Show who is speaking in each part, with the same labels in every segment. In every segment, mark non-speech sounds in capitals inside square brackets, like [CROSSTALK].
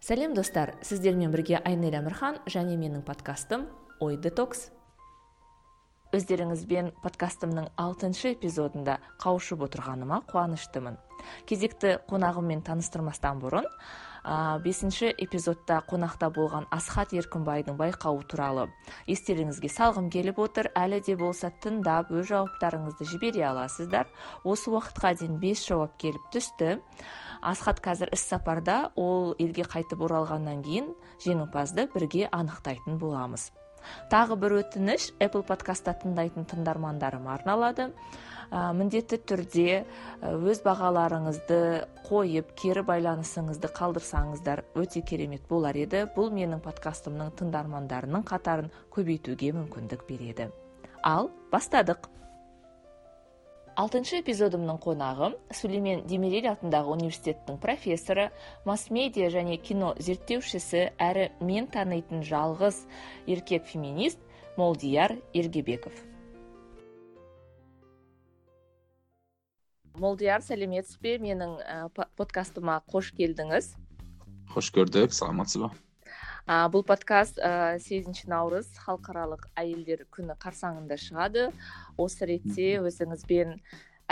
Speaker 1: сәлем достар. Сіздермен бірге айнель әмірхан және менің подкастым ой детокс өздеріңізбен подкастымның алтыншы эпизодында қауышып отырғаныма қуаныштымын. Кезекті қонағыммен таныстырмастан бұрын ә, бесінші эпизодта қонақта болған асхат еркінбайдың байқауы туралы естеріңізге салғым келіп отыр. Әлі де болса тыңдап өз жауаптарыңызды жібере аласыздар. Осы уақытқа дейін бес жауап келіп түсті. Асхат қазір іс сапарда ол елге қайтып оралғаннан кейін жеңімпазды бірге анықтайтын боламыз. Тағы бір өтініш apple подкастта тыңдайтын тыңдармандарыма арналады. Ә, міндетті түрде өз бағаларыңызды қойып кері байланысыңызды қалдырсаңыздар өте керемет болар еді. Бұл менің подкастымның тыңдармандарының қатарын көбейтуге мүмкіндік береді. Ал бастадық! Алтыншы эпизодымның қонағы сүлеймен демирель атындағы университеттің профессоры масс медиа және кино зерттеушісі әрі мен танитын жалғыз еркек феминист молдияр ергебеков. Молдияр сәлеметсіз бе? Менің подкастыма қош келдіңіз.
Speaker 2: Қош көрдік саламатсыз ба?
Speaker 1: Ә, бұл подкаст ә, сегізінші наурыз халықаралық әйелдер күні қарсаңында шығады. Осы ретте өзіңізбен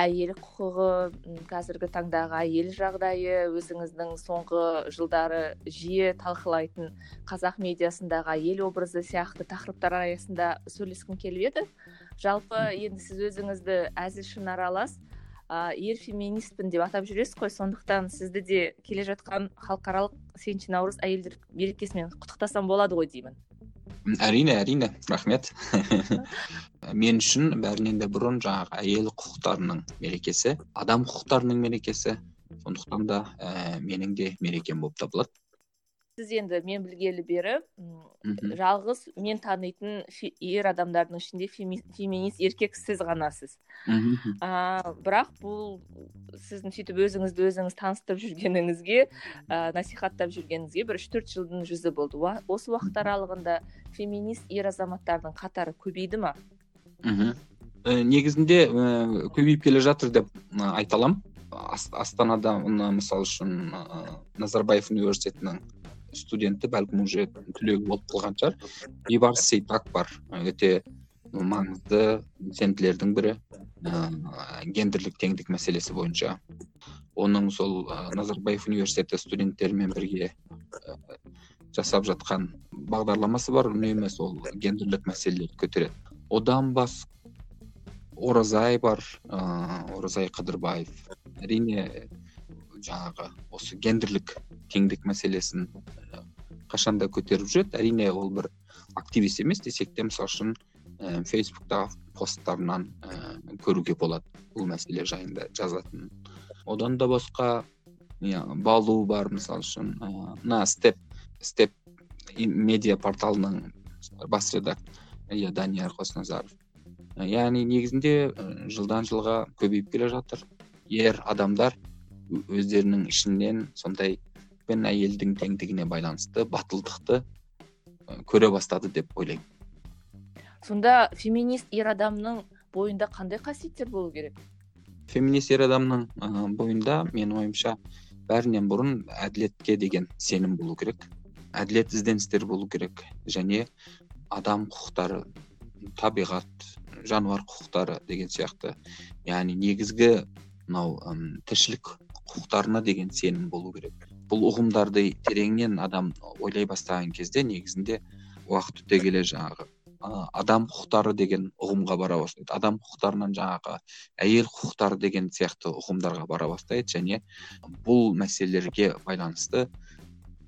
Speaker 1: әйел құқығы қазіргі таңдағы әйел жағдайы өзіңіздің соңғы жылдары жиі талқылайтын қазақ медиасындағы әйел образы сияқты тақырыптар аясында сөйлескім келіп еді. Жалпы енді сіз өзіңізді әзіл аралас ер феминистпін деп атап жүресіз ғой. Сондықтан сізді де келе жатқан халықаралық сегізінші наурыз әйелдер мерекесімен құттықтасам болады ғой деймін.
Speaker 2: Әрине әрине. Рахмет. [LAUGHS] Мен үшін бәрінен де бұрын жаңағы әйел құқықтарының мерекесі адам құқықтарының мерекесі. Сондықтан да ә, менің де мерекем болып табылады.
Speaker 1: Сіз енді мен білгелі бері жалғыз мен танитын ер адамдардың ішінде феминист еркек сіз ғанасыз. Ә, бірақ бұл сіздің сөйтіп өзіңізді өзіңіз таныстырып жүргеніңізге ә, насихаттап жүргеніңізге бір үш төрт жылдың жүзі болды. Осы уақыт аралығында феминист ер азаматтардың қатары көбейді ма?
Speaker 2: Мхм ә, негізінде ә, көбейіп келе жатыр деп айта аламын. Астанада мысалы үшін назарбаев университетінің студенті бәлкім уже түлегі болып қалған шығар. Бейбарыс сейтак бар. Өте маңызды белсенділердің бірі. Ә, гендерлік теңдік мәселесі бойынша. Оның сол ә, назарбаев университеті студенттерімен бірге ә, жасап жатқан бағдарламасы бар. Үнемі сол гендерлік мәселелерді көтереді. Одан бас оразай бар. Ыыы оразай қыдырбаев әрине жаңағы осы гендерлік теңдік мәселесін қашанда көтеріп жүреді. Әрине ол бір активист емес десек те мысалы үшін ә, фейсбуктағы посттарынан ә, көруге болады бұл мәселе жайында жазатын. Одан да басқа иә балу бар мысалы үшін мына степ степ медиа порталының бас редакторы иә данияр қосназаров. Яғни негізінде жылдан жылға көбейіп келе жатыр. Ер адамдар өздерінің ішінен сондай пен әйелдің теңдігіне байланысты батылдықты көре бастады деп ойлаймын.
Speaker 1: Сонда феминист ер адамның бойында қандай қасиеттер болу керек?
Speaker 2: Феминист ер адамның ә, бойында менің ойымша бәрінен бұрын әділетке деген сенім болу керек әділет ізденістер болу керек және адам құқықтары табиғат жануар құқықтары деген сияқты яғни негізгі мынау тіршілік құқықтарына деген сенім болу керек. Бұл ұғымдарды тереңнен адам ойлай бастаған кезде негізінде уақыт өте келе жаңағы адам құқықтары деген ұғымға бара бастайды. Адам құқықтарынан жаңағы әйел құқықтары деген сияқты ұғымдарға бара бастайды және бұл мәселелерге байланысты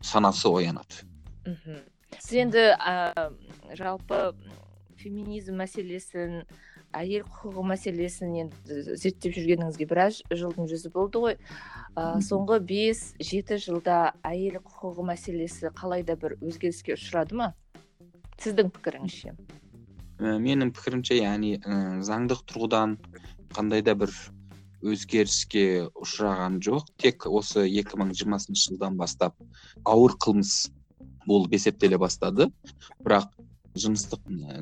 Speaker 2: санасы оянады.
Speaker 1: Мхм. Сіз енді ә, жалпы феминизм мәселесін әйел құқығы мәселесін енді зерттеп жүргеніңізге біраз жылдың жүзі болды ғой. Ә, соңғы бес жеті жылда әйел құқығы мәселесі қалай да бір өзгеріске ұшырады ма? Сіздің пікіріңізше.
Speaker 2: Ә, менің пікірімше яғни ә, заңдық тұрғыдан қандай да бір өзгеріске ұшыраған жоқ. Тек осы 2020 жылдан бастап ауыр қылмыс болып есептеле бастады. Бірақ жыныстык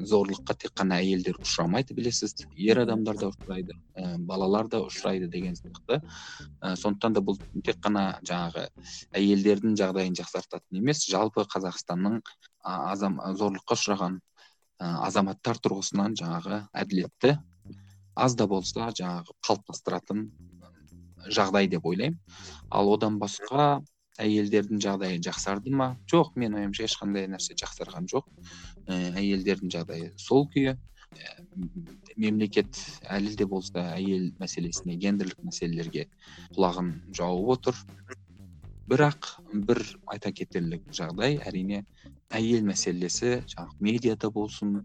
Speaker 2: зоорлукка тек гана әйелдер учурамайт билесиз ер адамдар да учурайды балалар да учурайды деген сыяктуу сондуктан да бул тек гана жанагы әйелдердин жагдайын жаксартатын эмес жалпы казакстандын зоорлукка учураган азаматтар тургусунан жанагы адилетти аз да болсо жанагы калыпташтыратын жагдай деп ойлойм ал одан башка әйелдердің жағдайы жақсарды ма? Жоқ менің ойымша ешқандай нәрсе жақсарған жоқ. ә, әйелдердің жағдайы сол күйі. Мемлекет әлі де болса әйел мәселесіне гендерлік мәселелерге құлағын жауып отыр. Бірақ бір айта кетерлік жағдай әрине әйел мәселесі жаңағы медиада болсын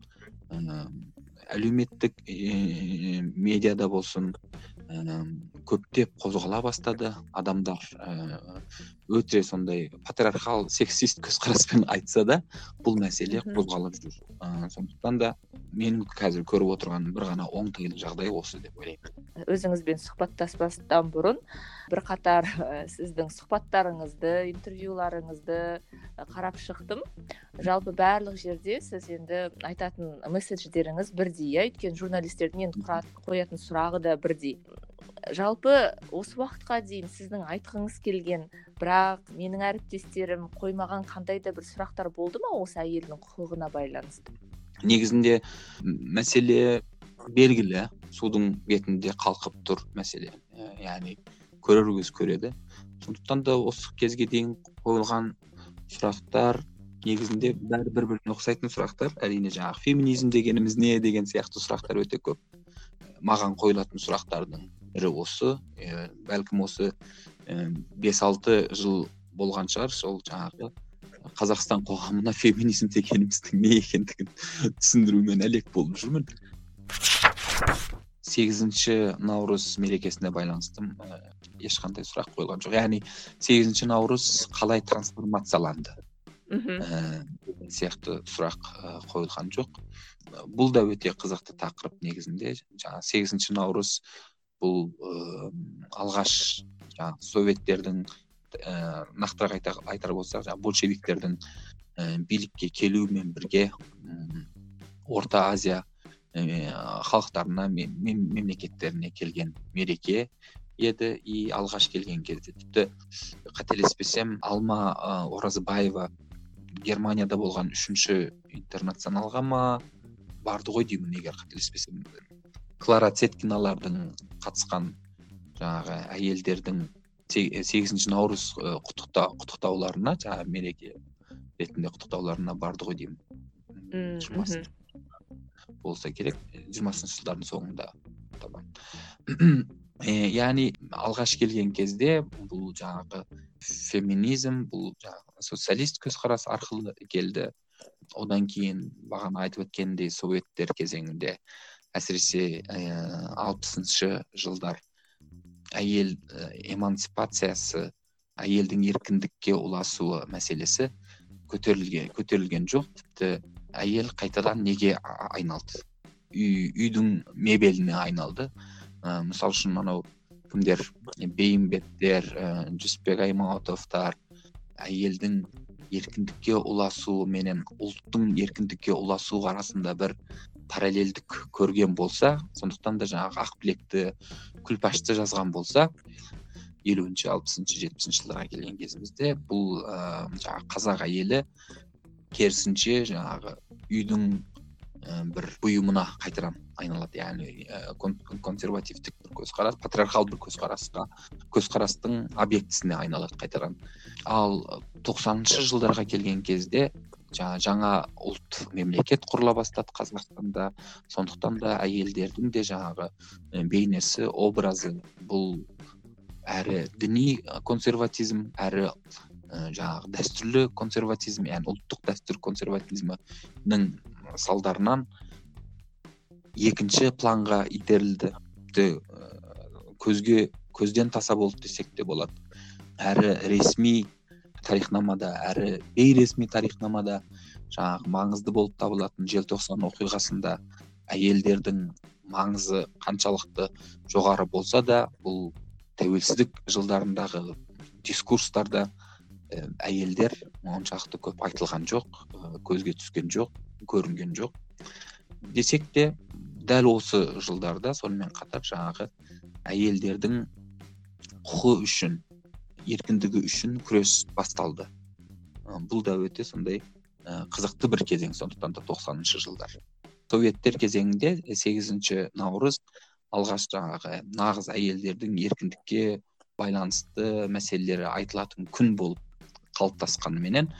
Speaker 2: әлеуметтік медиада болсын көптеп қозғала бастады адамдар. Өте сондай патриархал сексист көзқараспен айтса да бұл мәселе қозғалып жүр. Сондықтан да менің қазір көріп отырғаным бір ғана оңтайлы жағдай осы деп ойлаймын.
Speaker 1: Өзіңізбен сұхбаттаспастан бұрын бірқатар сіздің сұхбаттарыңызды интервьюларыңызды қарап шықтым. Жалпы барлық жерде сіз енді айтатын месседждеріңіз бірдей иә. Өйткені журналистердің енді қоятын сұрағы да бірдей. Жалпы осы уақытқа дейін сіздің айтқыңыз келген бірақ менің әріптестерім қоймаған қандай да бір сұрақтар болды ма осы әйелдің құқығына байланысты?
Speaker 2: Негізінде мәселе белгілі. Судың бетінде қалқып тұр мәселе. Ә, яғни көрер көз көреді. Сондықтан да осы кезге дейін қойылған сұрақтар негізінде бәрі бір біріне ұқсайтын сұрақтар. Әрине жаңағы феминизм дегеніміз не деген сияқты сұрақтар өте көп. Маған қойылатын сұрақтардың бірі осы. Ә, бәлкім осы ә, бес алты жыл болған шығар сол жаңағы қазақстан қоғамына феминизм дегеніміздің не екендігін түсіндірумен әлек болып жүрмін. Сегізінші наурыз мерекесіне байланысты ә, ешқандай сұрақ қойылған жоқ. Яғни сегізінші наурыз қалай трансформацияланды? Мхм. Деген сияқты сұрақ қойылған жоқ. Бұл да өте қызықты тақырып негізінде. Жаңағы сегізінші наурыз бұл ыыы алғаш жаңағы советтердің ііі нақтырақ айтар болсақ жаңағы большевиктердің ііі билікке келуімен бірге орта азия халықтарына мемлекеттеріне келген мереке еді и алғаш келген кезде. Тіпті қателеспесем алма оразбаева германияда болған үшінші интернационалға ма барды ғой деймін егер қателеспесем. Клара цеткиналардың қатысқан жаңағы әйелдердің сегізінші наурыз құттықта құттықтауларына жаңағы мереке ретінде құттықтауларына барды ғой деймін. Болса керек. Жиырмасыншы жылдардың соңында. Табан яғни алғаш келген кезде бұл жаңағы феминизм бұл жаңағы социалист көзқарас арқылы келді. Одан кейін бағана айтып өткенімдей советтер кезеңінде әсіресе алпысыншы жылдар әйел эмансипациясы әйелдің еркіндікке ұласуы мәселесі көтерілген көтерілген жоқ. Тіпті әйел қайтадан неге айналды? Үй үйдің мебеліне айналды. Ә, мысалы үшін анау кімдер бейімбеттер ә, жүсіпбек аймауытовтар әйелдің еркіндікке ұласуы менен ұлттың еркіндікке ұласуы арасында бір параллельдік көрген болса сондықтан да жаңағы ақбілекті күлпашты жазған болса елуінші алпысыншы жетпісінші жылдарға келген кезімізде бұл ыыы жаңағы қазақ әйелі керісінше жаңағы үйдің бір бұйымына қайтадан айналады. Яғни консервативтік бір көзқарас патриархал бір көзқарасқа көзқарастың объектісіне айналады қайтадан. Ал тоқсаныншы жылдарға келген кезде жаңа жаңа ұлт мемлекет құрыла бастады қазақстанда. Сондықтан да әйелдердің де жаңағы бейнесі образы бұл әрі діни консерватизм әрі жаңағы дәстүрлі консерватизм яғни ұлттық дәстүр консерватизмінің салдарынан екінші планға итерілді. Көзге көзден таса болды десек те болады. Әрі ресми тарихнамада әрі бейресми тарихнамада жаңағы маңызды болып табылатын желтоқсан оқиғасында әйелдердің маңызы қаншалықты жоғары болса да бұл тәуелсіздік жылдарындағы дискурстарда әйелдер оншалықты көп айтылған жоқ көзге түскен жоқ. Көрінген жоқ. Десек те дәл осы жылдарда сонымен қатар жаңағы әйелдердің құқы үшін еркіндігі үшін күрес басталды. Бұл да өте сондай қызықты бір кезең сондықтан да тоқсаныншы жылдар. Советтер кезеңінде сегізінші наурыз алғаш жаңағы нағыз әйелдердің еркіндікке байланысты мәселелері айтылатын күн болып қалыптасқанменен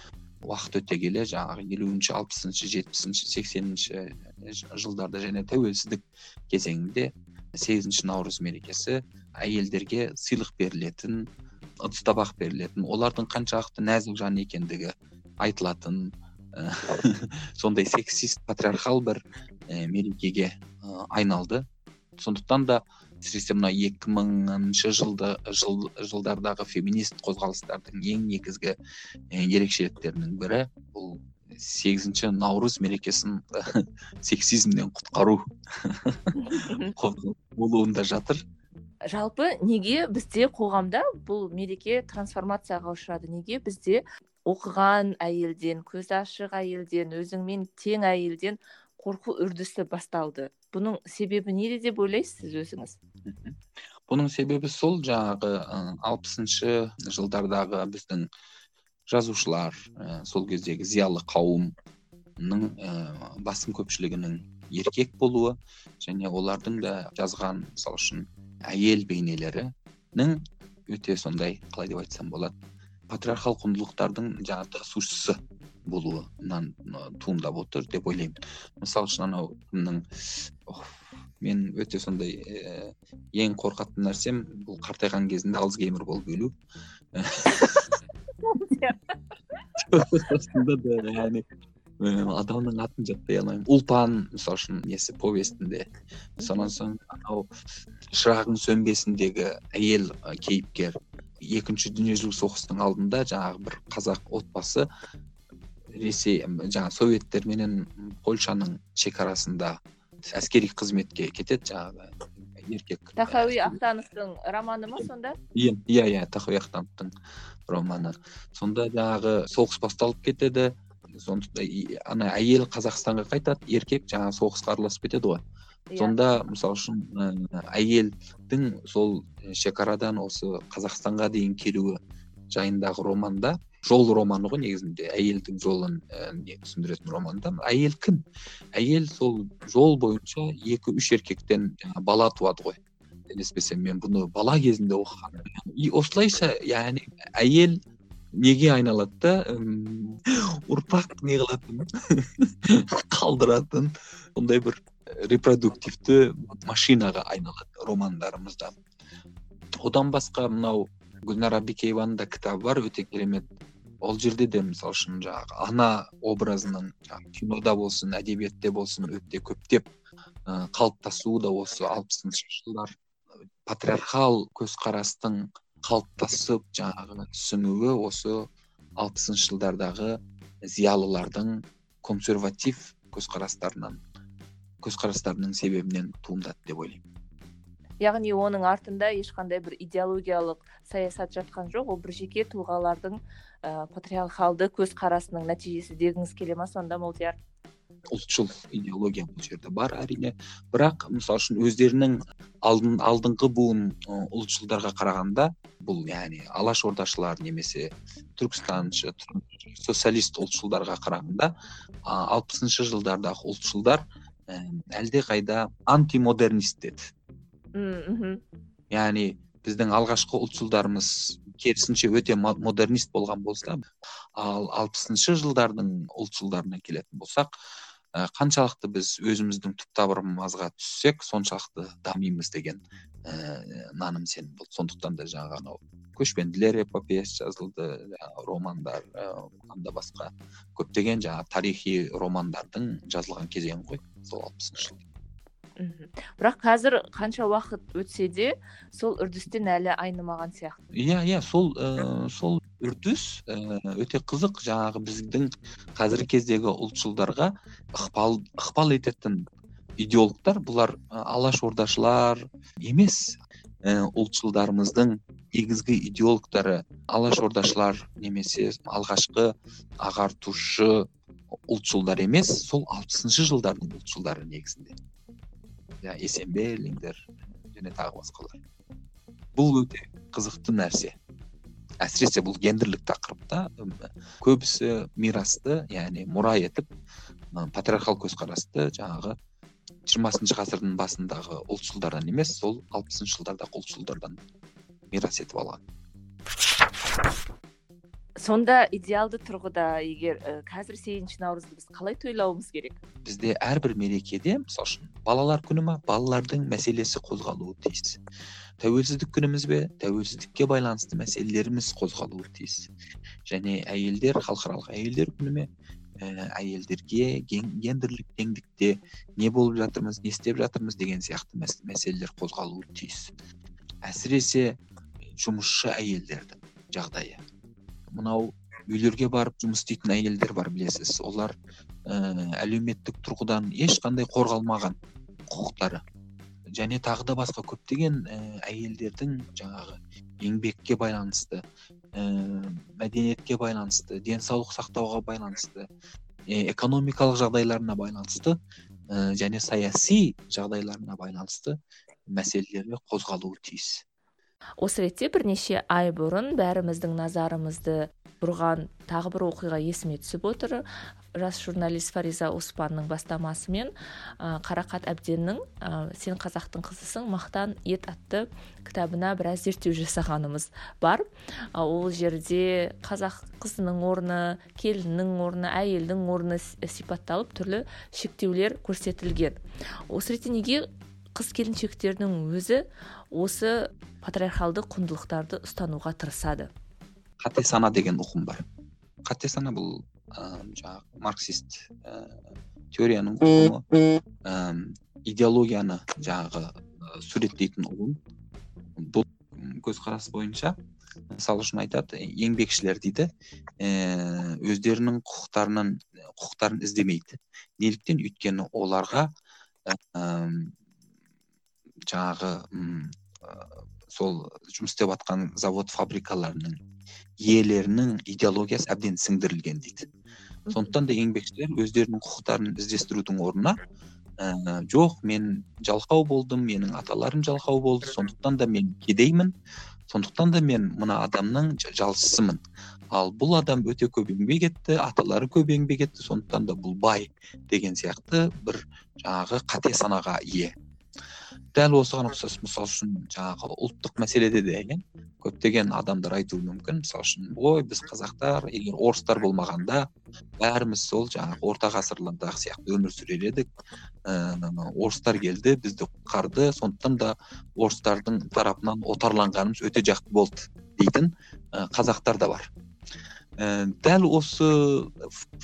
Speaker 2: уақыт өте келе жаңағы елуінші алпысыншы жетпісінші сексенінші жылдарда және тәуелсіздік кезеңінде сегізінші наурыз мерекесі әйелдерге сыйлық берілетін ыдыс табақ берілетін олардың қаншалықты нәзік жан екендігі айтылатын [LAUGHS] сондай сексист патриархал бір мерекеге айналды. Сондықтан да әсіресе мына екі мыңыншы жылды жыл, жылдардағы феминист қозғалыстардың ең негізгі ерекшеліктерінің бірі бұл сегізінші наурыз мерекесін [LAUGHS] сексизмнен құтқару [LAUGHS] болуында жатыр.
Speaker 1: Жалпы неге бізде қоғамда бұл мереке трансформацияға ұшырады? Неге бізде оқыған әйелден көзі ашық әйелден өзіңмен тең әйелден қорқу үрдісі басталды? Бұның себебі неде деп ойлайсыз өзіңіз
Speaker 2: бұның себебі сол жаңағы алпысыншы жылдардағы біздің жазушылар ә, сол кездегі зиялы қауымның ә, басым көпшілігінің еркек болуы және олардың да жазған мысалы үшін әйел бейнелерінің өте сондай қалай деп айтсам болады патриархал құндылықтардың жаңағы тасушысы болуынан туындап отыр деп ойлаймын. Мысалы үшін анау кімнің мен өте сондай ә, ең қорқатын нәрсем бұл қартайған кезінде алцгеймер болып өлу. Яғни адамның атын жаттай алмаймын. Ұлпан мысалы үшін несі повестінде. Сонан соң анау шырағың сөнбесіндегі әйел кейіпкер. Екінші дүниежүзілік соғыстың алдында жаңағы бір қазақ отбасы ресей жаңағы советтер менен польшаның шекарасында әскери қызметке кетеді жаңағы еркек.
Speaker 1: Тахауи ахтановтың романы ма сонда?
Speaker 2: Иә иә иә тахауи ахтановтың романы. Сонда жаңағы соғыс басталып кетеді. Сонда ана әйел қазақстанға қайтады еркек жаңағы соғысқа араласып кетеді ғой. Сонда мысалы үшін әйелдің сол шекарадан осы қазақстанға дейін келуі жайындағы романда жол романы ғой негізінде әйелдің жолын не түсіндіретін романда. Әйел кім? Әйел сол жол бойынша екі үш еркектен бала туады ғой. Қателеспесем мен бұны бала кезінде оқығанмын. И осылайша яғни әйел неге айналады да ұрпақ не қылатын [LAUGHS] қалдыратын сондай бір репродуктивті машинаға айналады романдарымызда. Одан басқа мынау гүлнара бекееваның да кітабы бар өте керемет. Ол жерде де мысалы үшін жаңағы ана образының кинода болсын әдебиетте болсын өте көптеп қалыптасуы да осы алпысыншы жылдар. Патриархал көзқарастың қалыптасып жаңағы сіңуі осы алпысыншы жылдардағы зиялылардың консерватив көзқарастарынан. Көзқарастарының себебінен туындады деп ойлаймын.
Speaker 1: Яғни оның артында ешқандай бір идеологиялық саясат жатқан жоқ. Ол бір жеке тұлғалардың ә, патриархалды көзқарасының нәтижесі дегіңіз келе ма сонда молдияр?
Speaker 2: Ұлтшыл идеология бұл жерде бар әрине. Бірақ мысалы үшін өздерінің алдын, алдыңғы буын ұлтшылдарға қарағанда бұл яғни алаш ордашылар немесе түркістаншы социалист ұлтшылдарға қарағанда алпысыншы жылдардағы ұлтшылдар әлдеқайда антимодернист деді.
Speaker 1: Мхм.
Speaker 2: Яғни біздің алғашқы ұлтшылдарымыз керісінше өте модернист болған болса ал алпысыншы жылдардың ұлтшылдарына келетін болсақ қаншалықты біз өзіміздің түп тамырымызға түссек соншалықты дамимыз деген ә, наным сенім болды. Сондықтан да жаңағы анау көшпенділер эпопеясы жазылды романдар ә, басқа көптеген жаңағы тарихи романдардың жазылған кезең ғой сол алпысыншы жыл
Speaker 1: бірақ қазір қанша уақыт өтсе де сол үрдістен әлі айнымаған сияқты.
Speaker 2: Иә иә сол ә, сол үрдіс ә, өте қызық. Жаңағы біздің қазіргі кездегі ұлтшылдарға ықпал ықпал ететін идеологтар бұлар алаш ордашылар емес. Ұлтшылдарымыздың негізгі идеологтары алаш ордашылар немесе алғашқы ағартушы ұлтшылдар емес сол алпысыншы жылдардың ұлтшылдары негізінде. Жаңағы есенберлиндер және тағы басқалар. Бұл өте қызықты нәрсе. Әсіресе бұл гендерлік тақырыпта көбісі мирасты яғни мұра етіп патриархал көзқарасты жаңағы жиырмасыншы ғасырдың басындағы ұлтшылдардан емес сол алпысыншы жылдардағы ұлтшылдардан мирас етіп алған.
Speaker 1: Сонда идеалды тұрғыда егер ә, қазір сегізінші наурызды біз қалай тойлауымыз керек?
Speaker 2: Бізде әрбір мерекеде мысалы үшін балалар күні ма? Балалардың мәселесі қозғалуы тиіс. Тәуелсіздік күніміз бе? Тәуелсіздікке байланысты мәселелеріміз қозғалуы тиіс. Және әйелдер халықаралық әйелдер күні ме? Ә, әйелдерге гендерлік теңдікте не болып жатырмыз не істеп жатырмыз деген сияқты мәселелер қозғалуы тиіс. Әсіресе жұмысшы әйелдердің жағдайы. Мынау үйлерге барып жұмыс істейтін әйелдер бар білесіз. Олар ә, әлеуметтік тұрғыдан ешқандай қорғалмаған құқықтары. Және тағы да басқа көптеген ә, әйелдердің жаңағы еңбекке байланысты ә, мәдениетке байланысты денсаулық сақтауға байланысты ә, экономикалық жағдайларына байланысты ә, және саяси жағдайларына байланысты мәселелері қозғалуы тиіс.
Speaker 1: Осы ретте бірнеше ай бұрын бәріміздің назарымызды бұрған тағы бір оқиға есіме түсіп отыр. Жас журналист фариза оспанның бастамасымен ә, қарақат әбденнің ә, сен қазақтың қызысың мақтан ет атты кітабына біраз зерттеу жасағанымыз бар. Ә, ол жерде қазақ қызының орны келіннің орны әйелдің орны сипатталып түрлі шектеулер көрсетілген. Осы ретте неге қыз келіншектердің өзі осы патриархалды құндылықтарды ұстануға тырысады.
Speaker 2: Қате сана деген ұғым бар. Қате сана бұл ә, жаңағы марксист ә, теорияның ұғымы. Ә, идеологияны жаңағы ә, суреттейтін ұғым. Бұл көзқарас бойынша мысалы үшін айтады еңбекшілер дейді ә, өздерінің құқықтарынан құқықтарын іздемейді. Неліктен? Өйткені оларға жаңағы сол жұмыс істеп жатқан завод фабрикаларының иелерінің идеологиясы әбден сіңдірілген дейді. Сондықтан да еңбекшілер өздерінің құқықтарын іздестірудің орнына ә, жоқ мен жалқау болдым менің аталарым жалқау болды сондықтан да мен кедеймін сондықтан да мен мына адамның жалшысымын ал бұл адам өте көп еңбек етті аталары көп еңбек етті сондықтан да бұл бай деген сияқты бір жаңағы қате санаға ие. Дәл осыған ұқсас мысалы үшін жаңағы ұлттық мәселеде де иә көптеген адамдар айтуы мүмкін. Мысалы үшін ой біз қазақтар егер орыстар болмағанда бәріміз сол жаңағы орта ғасырлардағы сияқты өмір сүрер едік. Ыыы орыстар келді бізді құтқарды. Сондықтан да орыстардың тарапынан отарланғанымыз өте жақсы болды дейтін қазақтар да бар. Ә, дәл осы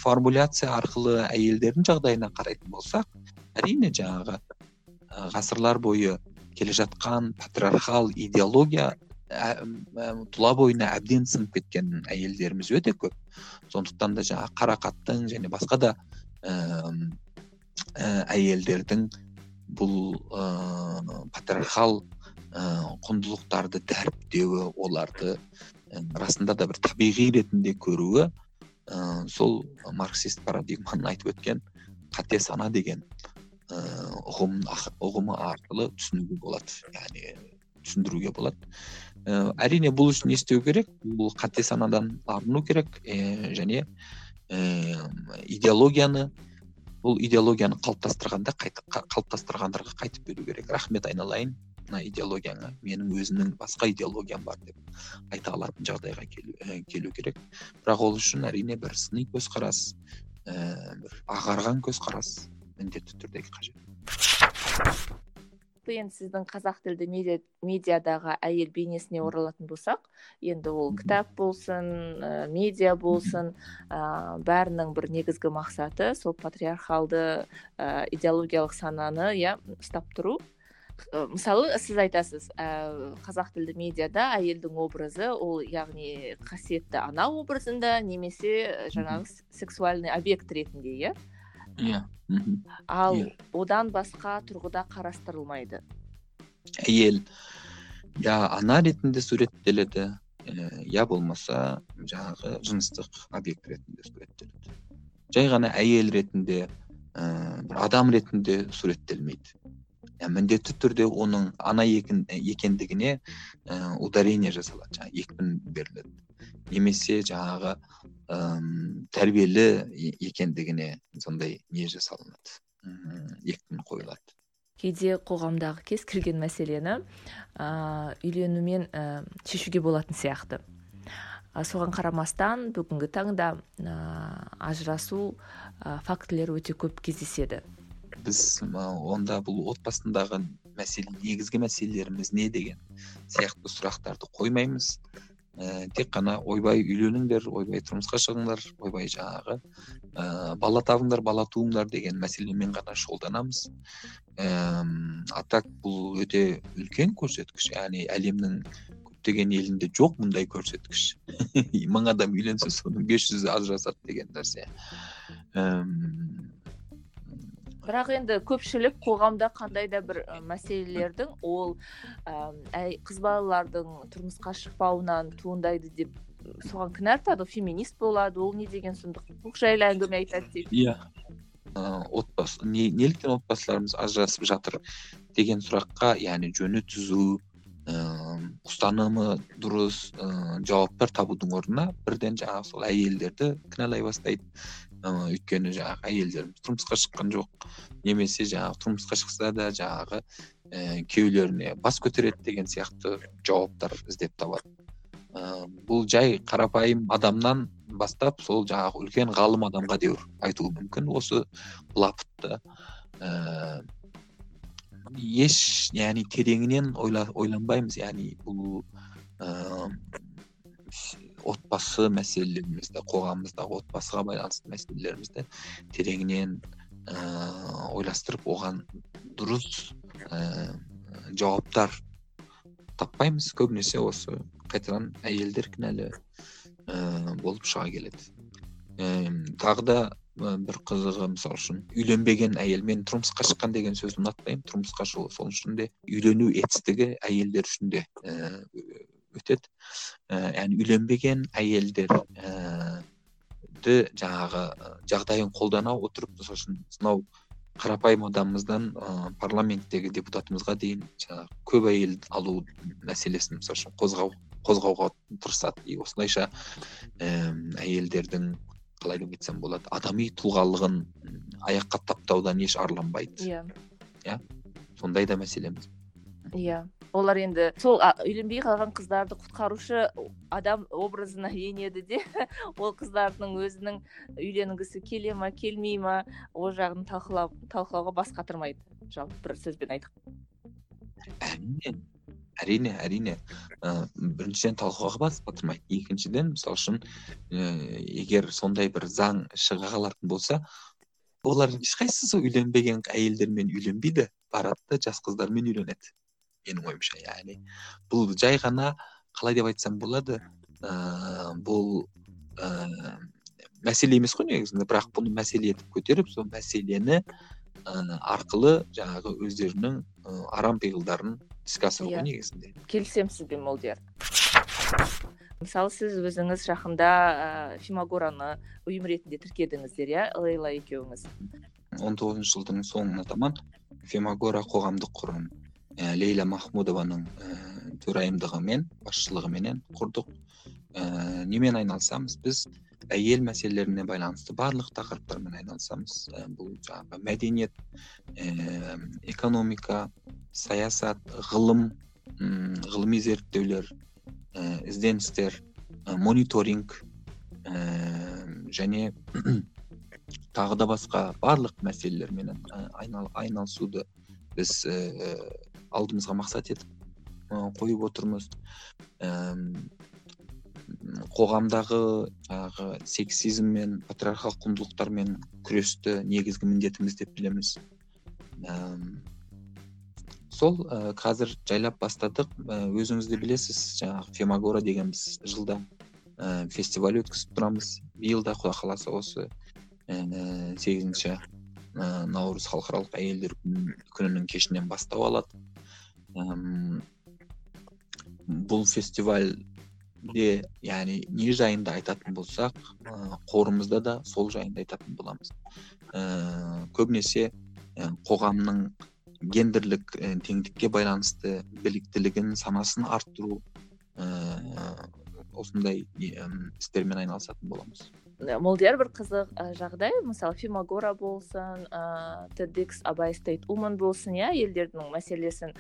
Speaker 2: формуляция арқылы әйелдердің жағдайына қарайтын болсақ әрине жаңағы ғасырлар бойы келе жатқан патриархал идеология тұла бойына әбден сіңіп кеткен әйелдеріміз өте көп. Сондықтан да жаңағы қарақаттың және басқа да әйелдердің бұл ә, патриархал ә, құндылықтарды дәріптеуі оларды ә, расында да бір табиғи ретінде көруі ә, сол марксист парадигманың айтып өткен қате сана деген ұғым ұғымы арқылы түсінуге болады яғни түсіндіруге болады ә, әрине бұл үшін не істеу керек бұл қате санадан арылу керек ә, және ә, идеологияны бұл идеологияны қалыптастырғанда қалыптастырғандарға қайтып беру керек рахмет айналайын мына идеологияңа менің өзімнің басқа идеологиям бар деп айта алатын жағдайға келу, келу керек бірақ ол үшін әрине бір сыни көзқарас ііі бір ағарған көзқарас. Міндетті түрде қажет.
Speaker 1: Енді сіздің қазақ тілді медиа, медиадағы әйел бейнесіне оралатын болсақ енді ол кітап болсын ә, медиа болсын ә, бәрінің бір негізгі мақсаты сол патриархалды ә, идеологиялық сананы иә ұстап тұру. Мысалы сіз айтасыз ә, қазақ тілді медиада әйелдің образы ол яғни қасиетті ана образында немесе жаңағы сексуальный объект ретінде иә?
Speaker 2: Иә
Speaker 1: ал одан басқа тұрғыда қарастырылмайды.
Speaker 2: Әйел я ана ретінде суреттеледі я болмаса жаңағы жыныстық объект ретінде суреттеледі. Жай ғана әйел ретінде бір адам ретінде суреттелмейді. Міндетті түрде оның ана екендігіне ә, ударение жасалады жаңағы екпін беріледі. Немесе жаңағы ыыы тәрбиелі екендігіне сондай не жасалынады. Екпін қойылады.
Speaker 1: Кейде қоғамдағы кез келген мәселені ә, үйленумен ә, шешуге болатын сияқты. Соған қарамастан бүгінгі таңда ә, ажырасу ә, фактілері өте көп кездеседі.
Speaker 2: Біз онда бұл отбасындағы мәселе негізгі мәселелеріміз не деген сияқты сұрақтарды қоймаймыз. Ә, тек қана ойбай үйленіңдер ойбай тұрмысқа шығыңдар ойбай жаңағы ә, бала табыңдар бала туыңдар деген мәселемен ғана шұғылданамыз. Ә, а так бұл өте үлкен көрсеткіш яғни әлемнің көптеген елінде жоқ мұндай көрсеткіш. [LAUGHS] Мың адам үйленсе соның бес жүзі ажырасады деген нәрсе.
Speaker 1: Бірақ енді көпшілік қоғамда қандай да бір мәселелердің ол әй қыз балалардың тұрмысқа шықпауынан туындайды деп соған кінә артады. Феминист болады ол не деген сұмдық бұл жайлы әңгіме айтады дейді
Speaker 2: иә. Отбасы не, неліктен отбасыларымыз ажырасып жатыр деген сұраққа яғни жөні түзу ыыы ұстанымы дұрыс ыыы жауаптар табудың орнына бірден жаңағы сол әйелдерді кінәлай бастайды. Ыыы өйткені жаңағы әйелдеріміз тұрмысқа шыққан жоқ. Немесе жаңағы тұрмысқа шықса да жаңағы ііі күйеулеріне бас көтереді деген сияқты жауаптар іздеп табады. Ыыы бұл жай қарапайым адамнан бастап сол жаңағы үлкен ғалым адамға дейін айтуы мүмкін. Осы былапытты ііі еш яғни тереңінен ойла, ойланбаймыз. Яғни бұл ыыы отбасы мәселелерімізді қоғамымыздағы отбасыға байланысты мәселелерімізді тереңінен ыыы ойластырып оған дұрыс ыыы жауаптар таппаймыз. Көбінесе осы қайтадан әйелдер кінәлі ыыы болып шыға келеді. Ііі тағы да бір қызығы мысалы үшін үйленбеген әйелмен тұрмысқа шыққан деген сөзді ұнатпаймын. Тұрмысқа шығу сол үшін де үйлену етістігі әйелдер үшін де өтеді. Ә, яғни үйленбеген әйелдерді жаңағы жағдайын қолдана отырып мысалы үшін мынау қарапайым адамымыздан ыыы парламенттегі депутатымызға дейін жаңағы көп әйел алу мәселесін мысалы үшін қозғау қозғауға тырысады. И осылайша ііі әйелдердің қалай деп айтсам болады адами тұлғалығын аяққа таптаудан еш арланбайды
Speaker 1: иә.
Speaker 2: Иә? Сондай да мәселеміз.
Speaker 1: Иә олар енді сол үйленбей қалған қыздарды құтқарушы адам образына енеді де [LAUGHS] ол қыздардың өзінің үйленгісі келе ма келмей ма ол жағын талқылау талқылауға бас қатырмайды. Жалпы бір сөзбен айтып.
Speaker 2: Әрине әрине әрине. Ә, біріншіден талқылауға бас қатырмайды. Екіншіден мысалы үшін ә, егер сондай бір заң шыға қалатын болса олардың ешқайсысы үйленбеген әйелдермен үйленбейді барады да жас қыздармен үйленеді. Менің ойымша яғни бұл жай ғана қалай деп айтсам болады ыыы бұл ыыы мәселе емес қой негізінде бірақ бұны мәселе етіп көтеріп сол мәселені ыыы арқылы жаңағы өздерінің ы арам пиғылдарын іске асыру ғой иә. негізінде.
Speaker 1: Келісемін сізбен молдияр? Мысалы сіз өзіңіз жақында ә, фимагораны ұйым ретінде тіркедіңіздер иә лейла екеуіңіз?
Speaker 2: Он тоғызыншы жылдың соңына таман фемагора қоғамдық құрым ә, лейла махмудованың ә, төрайымдығымен басшылығыменен құрдық. Ә, немен айналысамыз? Біз әйел мәселелеріне байланысты барлық тақырыптармен айналысамыз. Ә, бұл жаңағы мәдениет ә, экономика саясат ғылым ғылыми зерттеулер ә, ізденістер ә, мониторинг ә, және [CLEARS THROAT] тағы да басқа барлық мәселелермен айналысуды біз алдымызға мақсат етіп қойып отырмыз. Қоғамдағы жаңағы сексизм мен патриархал құндылықтармен күресті негізгі міндетіміз деп білеміз. Сол қазір жайлап бастадық. Ә, өзіңіз де білесіз жаңағы фемагора деген біз жылда фестиваль өткізіп тұрамыз. Биыл да құдай қаласа осы сегізінші ә, наурыз халықаралық әйелдер күнінің кешінен бастау алады. Бұл фестиваль де яғни не жайында айтатын болсақ қорымызда да сол жайында айтатын боламыз. Ә, көбінесе ә, қоғамның гендерлік теңдікке байланысты біліктілігін санасын арттыру ә, осындай істермен айналысатын боламыз.
Speaker 1: Молдияр бір қызық жағдай мысалы фимагора болсын ыыы тедекс абай стейт уман болсын иә елдердің мәселесін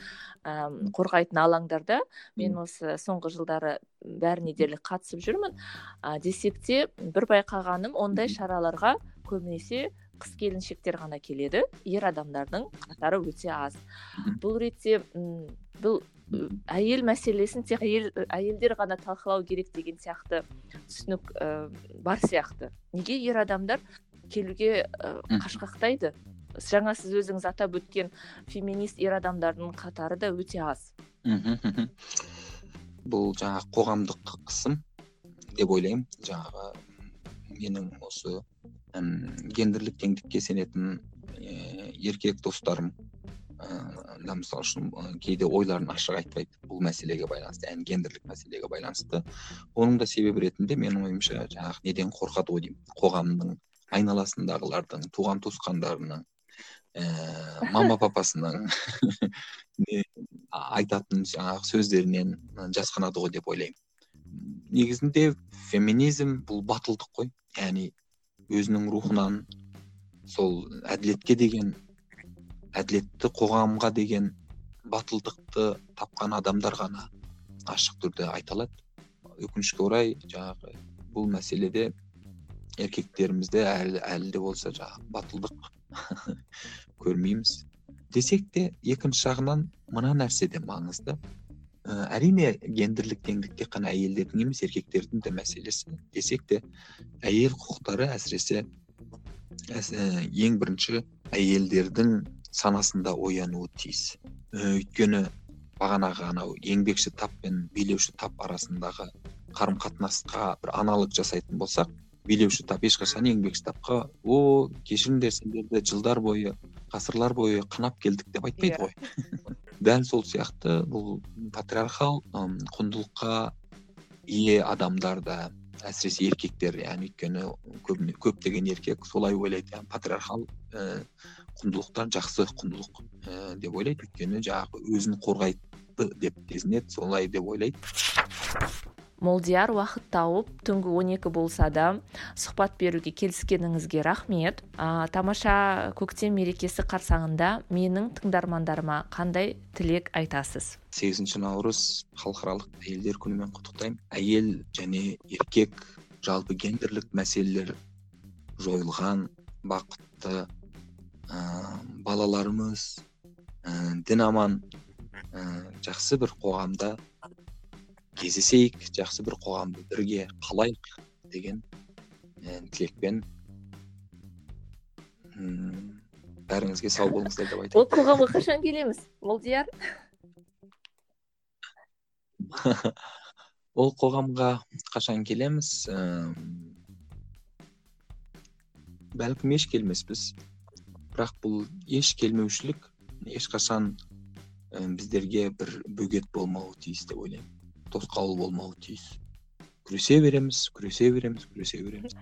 Speaker 1: ә, қорғайтын алаңдарда мен осы соңғы жылдары бәріне дерлік қатысып жүрмін. Ә, десек те бір байқағаным ондай шараларға көбінесе қыз келіншектер ғана келеді. Ер адамдардың қатары өте аз. Бұл ретте бұл әйел мәселесін тек әйел әйелдер ғана талқылау керек деген сияқты түсінік ә, бар сияқты. Неге ер адамдар келуге ә, қашқақтайды? Жаңа сіз өзіңіз атап өткен феминист ер адамдардың қатары да өте аз.
Speaker 2: Бұл жаңағы қоғамдық қысым деп ойлаймын. Жаңағы менің осы гендерлік теңдікке сенетін еркек достарым да мысалы үшін кейде ойларын ашық айтпайды бұл мәселеге байланысты яғни гендерлік мәселеге байланысты оның да себебі ретінде менің ойымша жаңағы неден қорқады ғой деймін. Қоғамның айналасындағылардың туған туысқандарының ііі мама папасының [LAUGHS] айтатын жаңағы сөздерінен жасқанады ғой деп ойлаймын. Негізінде феминизм бұл батылдық қой. Яғни өзінің рухынан сол әділетке деген әділетті қоғамға деген батылдықты тапқан адамдар ғана ашық түрде айта алады. Өкінішке орай жаңағы бұл мәселеде еркектерімізде әлі, әлі де болса жаңағы батылдық [LAUGHS] көрмейміз. Десек те екінші жағынан мына нәрсе де маңызды. Ә, әрине гендерлік теңдік тек қана әйелдердің емес еркектердің де мәселесі. Десек те әйел құқықтары әсіресе ең бірінші әйелдердің санасында оянуы тиіс өйткені бағанағы анау еңбекші тап пен билеуші тап арасындағы қарым қатынасқа бір аналог жасайтын болсақ билеуші тап ешқашан еңбекші тапқа о кешіріңдер сендерді жылдар бойы ғасырлар бойы қанап келдік деп айтпайды иә. ғой дәл сол сияқты бұл патриархал құндылыққа ие адамдар да әсіресе еркектер яғни өйткені көптеген еркек солай ойлайды яғни патриархал құндылықтар жақсы құндылық ә, деп ойлайды өйткені жаңағы өзін қорғайды деп сезінеді солай деп ойлайды
Speaker 1: молдияр уақыт тауып түнгі 12 болса да сұхбат беруге келіскеніңізге рахмет. Ә, тамаша көктем мерекесі қарсаңында менің тыңдармандарыма қандай тілек айтасыз?
Speaker 2: Сегізінші наурыз халықаралық әйелдер күнімен құттықтаймын. Әйел және еркек жалпы гендерлік мәселелер жойылған бақытты балаларымыз ә, дін аман жақсы бір қоғамда кездесейік жақсы бір қоғамды бірге қалайық деген тілекпен. Бәріңізге сау болыңыздар деп айтамын
Speaker 1: ол қоғамға қашан келеміз? Молдияр [LAUGHS]
Speaker 2: ол қоғамға қашан келеміз? Бәлкім еш келмеспіз. Бірақ бұл еш келмеушілік ешқашан біздерге бір бөгет болмауы тиіс деп ойлаймын. Тосқауыл болмауы тиіс күресе береміз күресе береміз күресе береміз